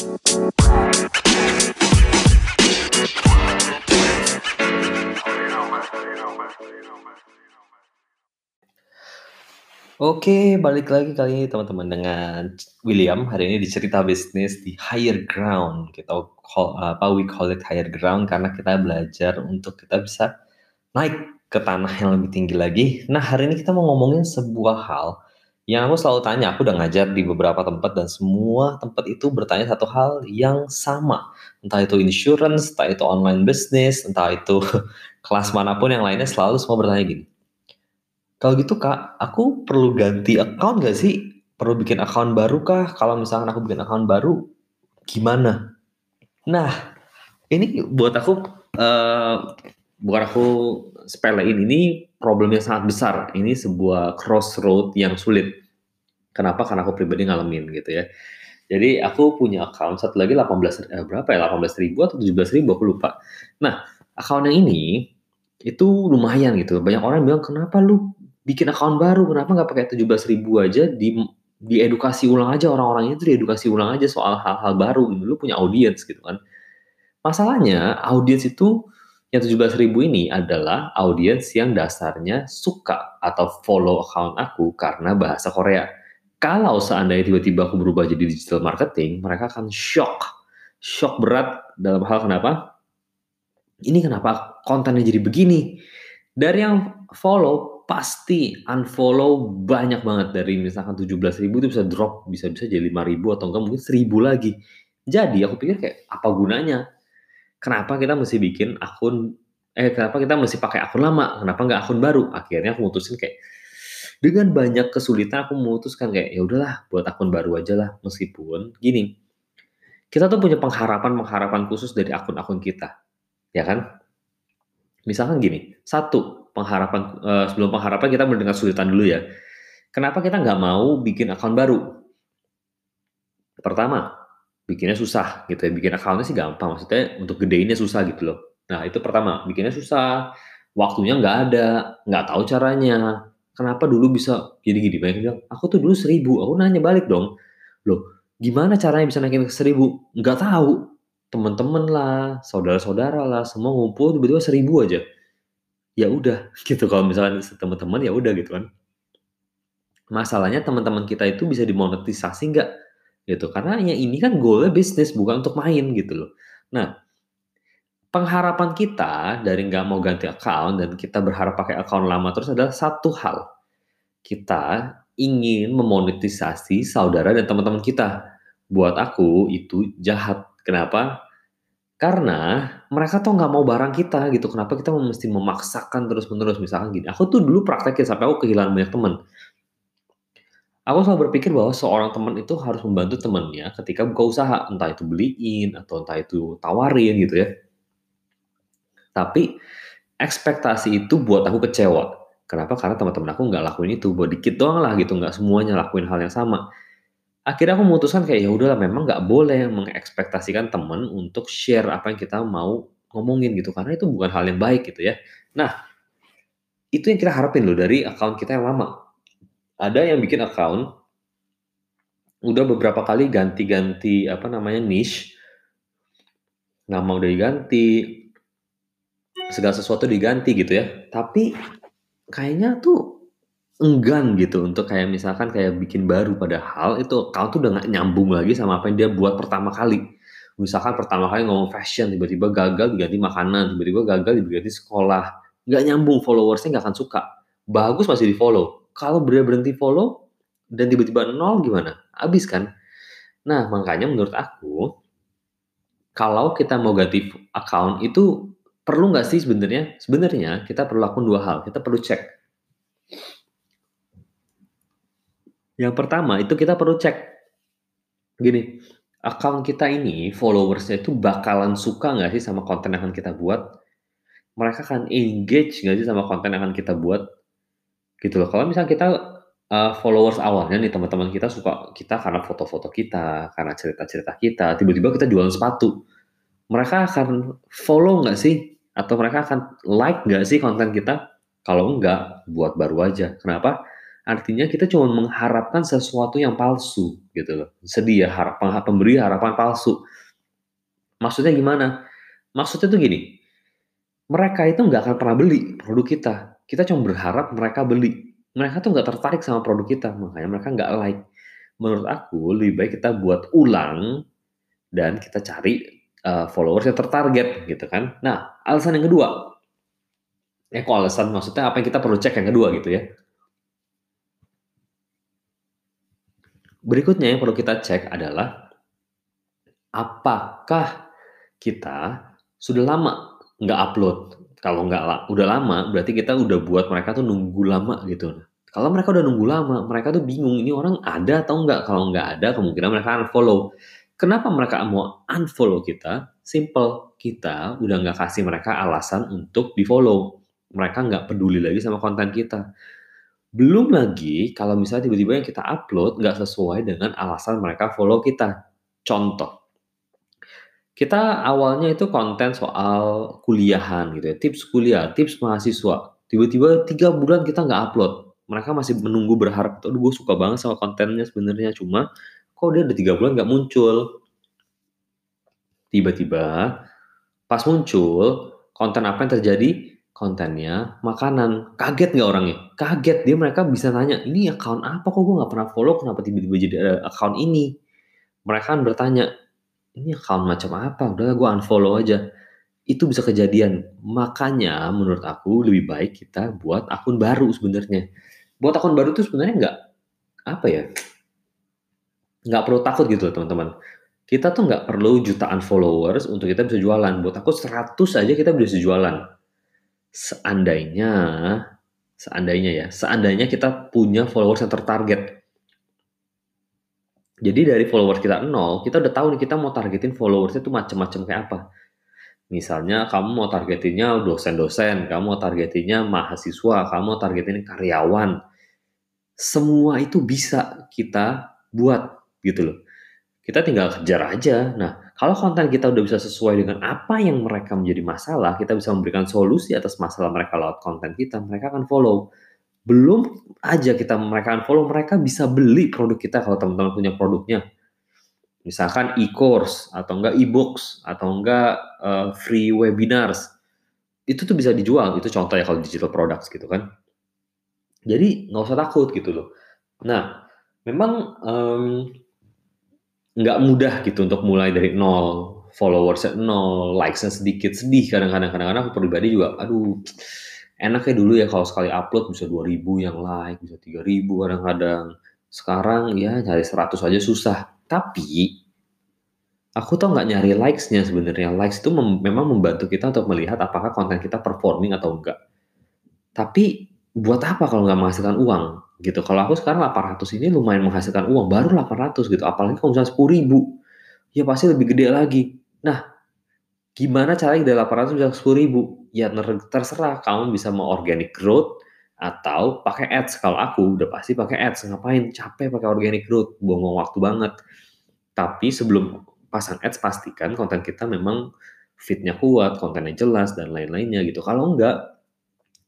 Oke, balik lagi kali ini teman-teman dengan William. Hari ini di bisnis di higher ground. Kita call, apa we call it higher ground karena kita belajar untuk kita bisa naik ke tanah yang lebih tinggi lagi. Nah, hari ini kita mau ngomongin sebuah hal yang aku selalu tanya. Aku udah ngajar di beberapa tempat dan semua tempat itu bertanya satu hal yang sama. Entah itu insurance, entah itu online business, entah itu kelas mana pun yang lainnya selalu semua bertanya gini kalau gitu Kak, aku perlu ganti account gak sih? Perlu bikin account baru kah? Kalau misalkan aku bikin account baru, gimana? Nah, ini buat aku, uh, bukan aku sepelein, ini problemnya sangat besar. Ini sebuah crossroad yang sulit. Kenapa? Karena aku pribadi ngalamin gitu ya. Jadi aku punya account satu lagi 18 eh, berapa ya 18 ribu atau 17 ribu aku lupa. Nah account yang ini itu lumayan gitu. Banyak orang bilang kenapa lu bikin account baru kenapa nggak pakai 17 ribu aja di diedukasi ulang aja orang-orang itu diedukasi ulang aja soal hal-hal baru gitu. lu punya audiens gitu kan masalahnya audiens itu yang 17 ribu ini adalah audiens yang dasarnya suka atau follow account aku karena bahasa Korea kalau seandainya tiba-tiba aku berubah jadi digital marketing mereka akan shock. Shock berat dalam hal kenapa? Ini kenapa kontennya jadi begini? Dari yang follow pasti unfollow banyak banget. Dari misalkan 17 ribu itu bisa drop bisa-bisa jadi 5 ribu atau enggak mungkin 1000 lagi. Jadi aku pikir kayak apa gunanya? Kenapa kita mesti bikin akun eh kenapa kita mesti pakai akun lama? Kenapa nggak akun baru? Akhirnya aku mutusin kayak dengan banyak kesulitan aku memutuskan kayak ya udahlah buat akun baru aja lah meskipun gini kita tuh punya pengharapan pengharapan khusus dari akun-akun kita ya kan misalkan gini satu pengharapan uh, sebelum pengharapan kita mendengar kesulitan dulu ya. Kenapa kita nggak mau bikin akun baru? Pertama, bikinnya susah gitu ya. Bikin akunnya sih gampang, maksudnya untuk gedeinnya susah gitu loh. Nah itu pertama, bikinnya susah, waktunya nggak ada, nggak tahu caranya. Kenapa dulu bisa gini-gini? Banyak bilang, aku tuh dulu seribu, aku nanya balik dong. Loh, gimana caranya bisa naikin ke seribu? Nggak tahu. Teman-teman lah, saudara-saudara lah, semua ngumpul tiba-tiba seribu aja ya udah gitu kalau misalnya teman-teman ya udah gitu kan masalahnya teman-teman kita itu bisa dimonetisasi nggak gitu karena ya ini kan goalnya bisnis bukan untuk main gitu loh nah pengharapan kita dari nggak mau ganti account dan kita berharap pakai account lama terus adalah satu hal kita ingin memonetisasi saudara dan teman-teman kita buat aku itu jahat kenapa karena mereka tuh nggak mau barang kita gitu. Kenapa kita mesti memaksakan terus-menerus misalkan gini. Aku tuh dulu praktekin sampai aku kehilangan banyak teman. Aku selalu berpikir bahwa seorang teman itu harus membantu temannya ketika buka usaha, entah itu beliin atau entah itu tawarin gitu ya. Tapi ekspektasi itu buat aku kecewa. Kenapa? Karena teman-teman aku nggak lakuin itu, buat dikit doang lah gitu, nggak semuanya lakuin hal yang sama akhirnya aku memutuskan kayak ya udahlah memang nggak boleh mengekspektasikan teman untuk share apa yang kita mau ngomongin gitu karena itu bukan hal yang baik gitu ya. Nah, itu yang kita harapin loh dari account kita yang lama. Ada yang bikin account udah beberapa kali ganti-ganti apa namanya niche. Nama udah diganti, segala sesuatu diganti gitu ya. Tapi kayaknya tuh enggan gitu untuk kayak misalkan kayak bikin baru. Padahal itu kau tuh udah gak nyambung lagi sama apa yang dia buat pertama kali. Misalkan pertama kali ngomong fashion tiba-tiba gagal diganti makanan tiba-tiba gagal diganti sekolah. Nggak nyambung followersnya nggak akan suka. Bagus masih di follow. Kalau bener berhenti follow dan tiba-tiba nol gimana? Habis kan? Nah makanya menurut aku kalau kita mau ganti account itu perlu nggak sih sebenarnya sebenarnya kita perlu lakukan dua hal kita perlu cek Yang pertama itu kita perlu cek gini, account kita ini followersnya itu bakalan suka nggak sih sama konten yang akan kita buat? Mereka akan engage nggak sih sama konten yang akan kita buat? Gitu loh. Kalau misalnya kita uh, followers awalnya nih teman-teman kita suka kita karena foto-foto kita, karena cerita-cerita kita, tiba-tiba kita jualan sepatu. Mereka akan follow nggak sih? Atau mereka akan like nggak sih konten kita? Kalau enggak, buat baru aja. Kenapa? Artinya kita cuma mengharapkan sesuatu yang palsu gitu loh. Sedih ya harapan pemberi harapan palsu. Maksudnya gimana? Maksudnya tuh gini, mereka itu nggak akan pernah beli produk kita. Kita cuma berharap mereka beli. Mereka tuh nggak tertarik sama produk kita, makanya mereka nggak like. Menurut aku lebih baik kita buat ulang dan kita cari uh, followers yang tertarget gitu kan. Nah, alasan yang kedua, eh kok alasan maksudnya apa yang kita perlu cek yang kedua gitu ya. Berikutnya yang perlu kita cek adalah apakah kita sudah lama nggak upload. Kalau nggak udah lama, berarti kita udah buat mereka tuh nunggu lama gitu. Kalau mereka udah nunggu lama, mereka tuh bingung ini orang ada atau nggak. Kalau nggak ada, kemungkinan mereka unfollow. Kenapa mereka mau unfollow kita? Simple, kita udah nggak kasih mereka alasan untuk di follow. Mereka nggak peduli lagi sama konten kita. Belum lagi kalau misalnya tiba-tiba yang kita upload nggak sesuai dengan alasan mereka follow kita. Contoh, kita awalnya itu konten soal kuliahan gitu ya, tips kuliah, tips mahasiswa. Tiba-tiba tiga bulan kita nggak upload. Mereka masih menunggu berharap, aduh gue suka banget sama kontennya sebenarnya, cuma kok dia udah tiga bulan nggak muncul. Tiba-tiba pas muncul, konten apa yang terjadi? kontennya makanan. Kaget nggak orangnya? Kaget. Dia mereka bisa nanya, ini account apa kok gue nggak pernah follow, kenapa tiba-tiba jadi ada account ini? Mereka kan bertanya, ini account macam apa? Udah gue unfollow aja. Itu bisa kejadian. Makanya menurut aku lebih baik kita buat akun baru sebenarnya. Buat akun baru tuh sebenarnya nggak apa ya? Nggak perlu takut gitu teman-teman. Kita tuh nggak perlu jutaan followers untuk kita bisa jualan. Buat aku 100 aja kita bisa jualan seandainya seandainya ya, seandainya kita punya followers yang tertarget. Jadi dari followers kita nol, kita udah tahu nih kita mau targetin followers itu macam-macam kayak apa. Misalnya kamu mau targetinnya dosen-dosen, kamu mau targetinnya mahasiswa, kamu mau targetin karyawan. Semua itu bisa kita buat gitu loh. Kita tinggal kejar aja. Nah, kalau konten kita udah bisa sesuai dengan apa yang mereka menjadi masalah, kita bisa memberikan solusi atas masalah mereka lewat konten kita, mereka akan follow. Belum aja kita mereka akan follow, mereka bisa beli produk kita kalau teman-teman punya produknya. Misalkan e-course atau enggak e-books atau enggak uh, free webinars. Itu tuh bisa dijual, itu contohnya kalau digital products gitu kan. Jadi nggak usah takut gitu loh. Nah, memang um, nggak mudah gitu untuk mulai dari nol followersnya nol likesnya sedikit sedih kadang-kadang. Kadang-kadang aku pribadi juga aduh enaknya dulu ya kalau sekali upload bisa 2000 yang like bisa 3000 kadang-kadang. Sekarang ya cari 100 aja susah. Tapi aku tuh nggak nyari likesnya sebenarnya. Likes itu mem memang membantu kita untuk melihat apakah konten kita performing atau enggak. Tapi buat apa kalau nggak menghasilkan uang gitu. Kalau aku sekarang 800 ini lumayan menghasilkan uang, baru 800 gitu. Apalagi kalau misalnya 10 ribu, ya pasti lebih gede lagi. Nah, gimana caranya dari 800 bisa 10 ribu? Ya terserah, kamu bisa mau organic growth atau pakai ads. Kalau aku udah pasti pakai ads. Ngapain? Capek pakai organic growth, buang waktu banget. Tapi sebelum pasang ads, pastikan konten kita memang fitnya kuat, kontennya jelas, dan lain-lainnya gitu. Kalau enggak,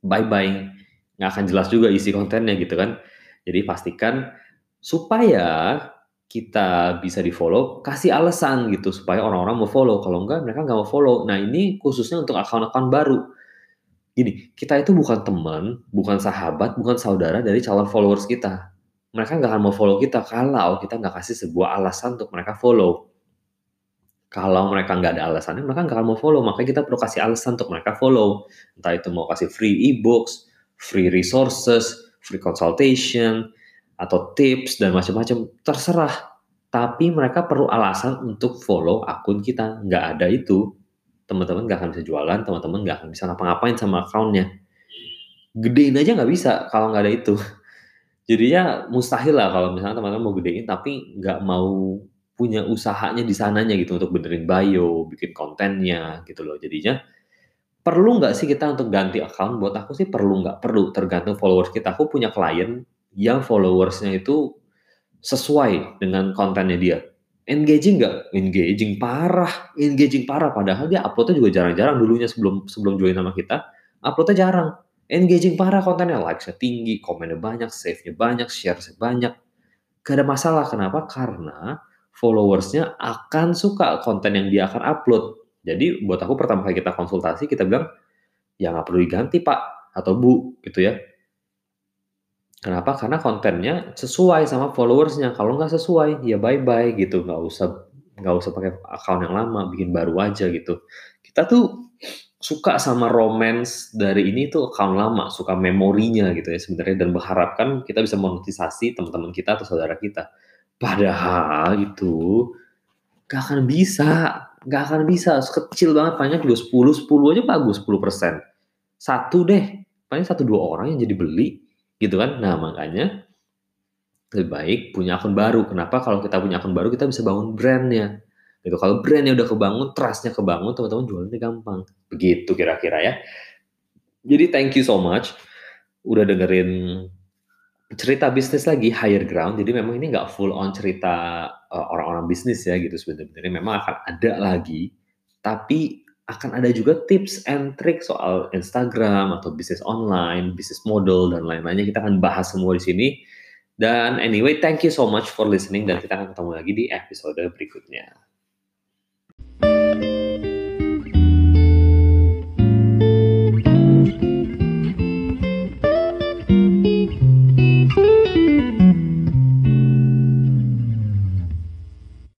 bye-bye nggak akan jelas juga isi kontennya gitu kan. Jadi pastikan supaya kita bisa di follow, kasih alasan gitu supaya orang-orang mau follow. Kalau enggak mereka nggak mau follow. Nah ini khususnya untuk akun-akun baru. Gini, kita itu bukan teman, bukan sahabat, bukan saudara dari calon followers kita. Mereka nggak akan mau follow kita kalau kita nggak kasih sebuah alasan untuk mereka follow. Kalau mereka nggak ada alasannya, mereka nggak akan mau follow. Makanya kita perlu kasih alasan untuk mereka follow. Entah itu mau kasih free e-books, free resources, free consultation, atau tips dan macam-macam terserah. Tapi mereka perlu alasan untuk follow akun kita. Nggak ada itu, teman-teman nggak akan bisa jualan, teman-teman nggak akan bisa ngapa-ngapain sama akunnya. Gedein aja nggak bisa kalau nggak ada itu. Jadinya mustahil lah kalau misalnya teman-teman mau gedein tapi nggak mau punya usahanya di sananya gitu untuk benerin bio, bikin kontennya gitu loh. Jadinya perlu nggak sih kita untuk ganti account? Buat aku sih perlu nggak perlu, tergantung followers kita. Aku punya klien yang followersnya itu sesuai dengan kontennya dia. Engaging nggak? Engaging parah, engaging parah. Padahal dia uploadnya juga jarang-jarang dulunya sebelum sebelum join sama kita, uploadnya jarang. engaging parah kontennya, likes-nya tinggi, komennya banyak, save-nya banyak, share-nya banyak. Gak ada masalah, kenapa? Karena followersnya akan suka konten yang dia akan upload. Jadi buat aku pertama kali kita konsultasi, kita bilang, ya nggak perlu diganti pak, atau bu, gitu ya. Kenapa? Karena kontennya sesuai sama followersnya. Kalau nggak sesuai, ya bye-bye gitu. Nggak usah nggak usah pakai account yang lama, bikin baru aja gitu. Kita tuh suka sama romance dari ini tuh account lama, suka memorinya gitu ya sebenarnya dan berharap kan kita bisa monetisasi teman-teman kita atau saudara kita. Padahal itu gak akan bisa, gak akan bisa. Kecil banget, paling juga 10, 10 aja bagus 10 persen. Satu deh, paling satu dua orang yang jadi beli gitu kan. Nah makanya lebih baik punya akun baru. Kenapa? Kalau kita punya akun baru kita bisa bangun brandnya. Gitu. Kalau brandnya udah kebangun, trustnya kebangun, teman-teman jualannya gampang. Begitu kira-kira ya. Jadi thank you so much udah dengerin cerita bisnis lagi higher ground. Jadi memang ini nggak full on cerita uh, orang-orang bisnis ya gitu sebenarnya. Memang akan ada lagi, tapi akan ada juga tips and trick soal Instagram atau bisnis online, bisnis model dan lain-lainnya. Kita akan bahas semua di sini. Dan anyway, thank you so much for listening dan kita akan ketemu lagi di episode berikutnya.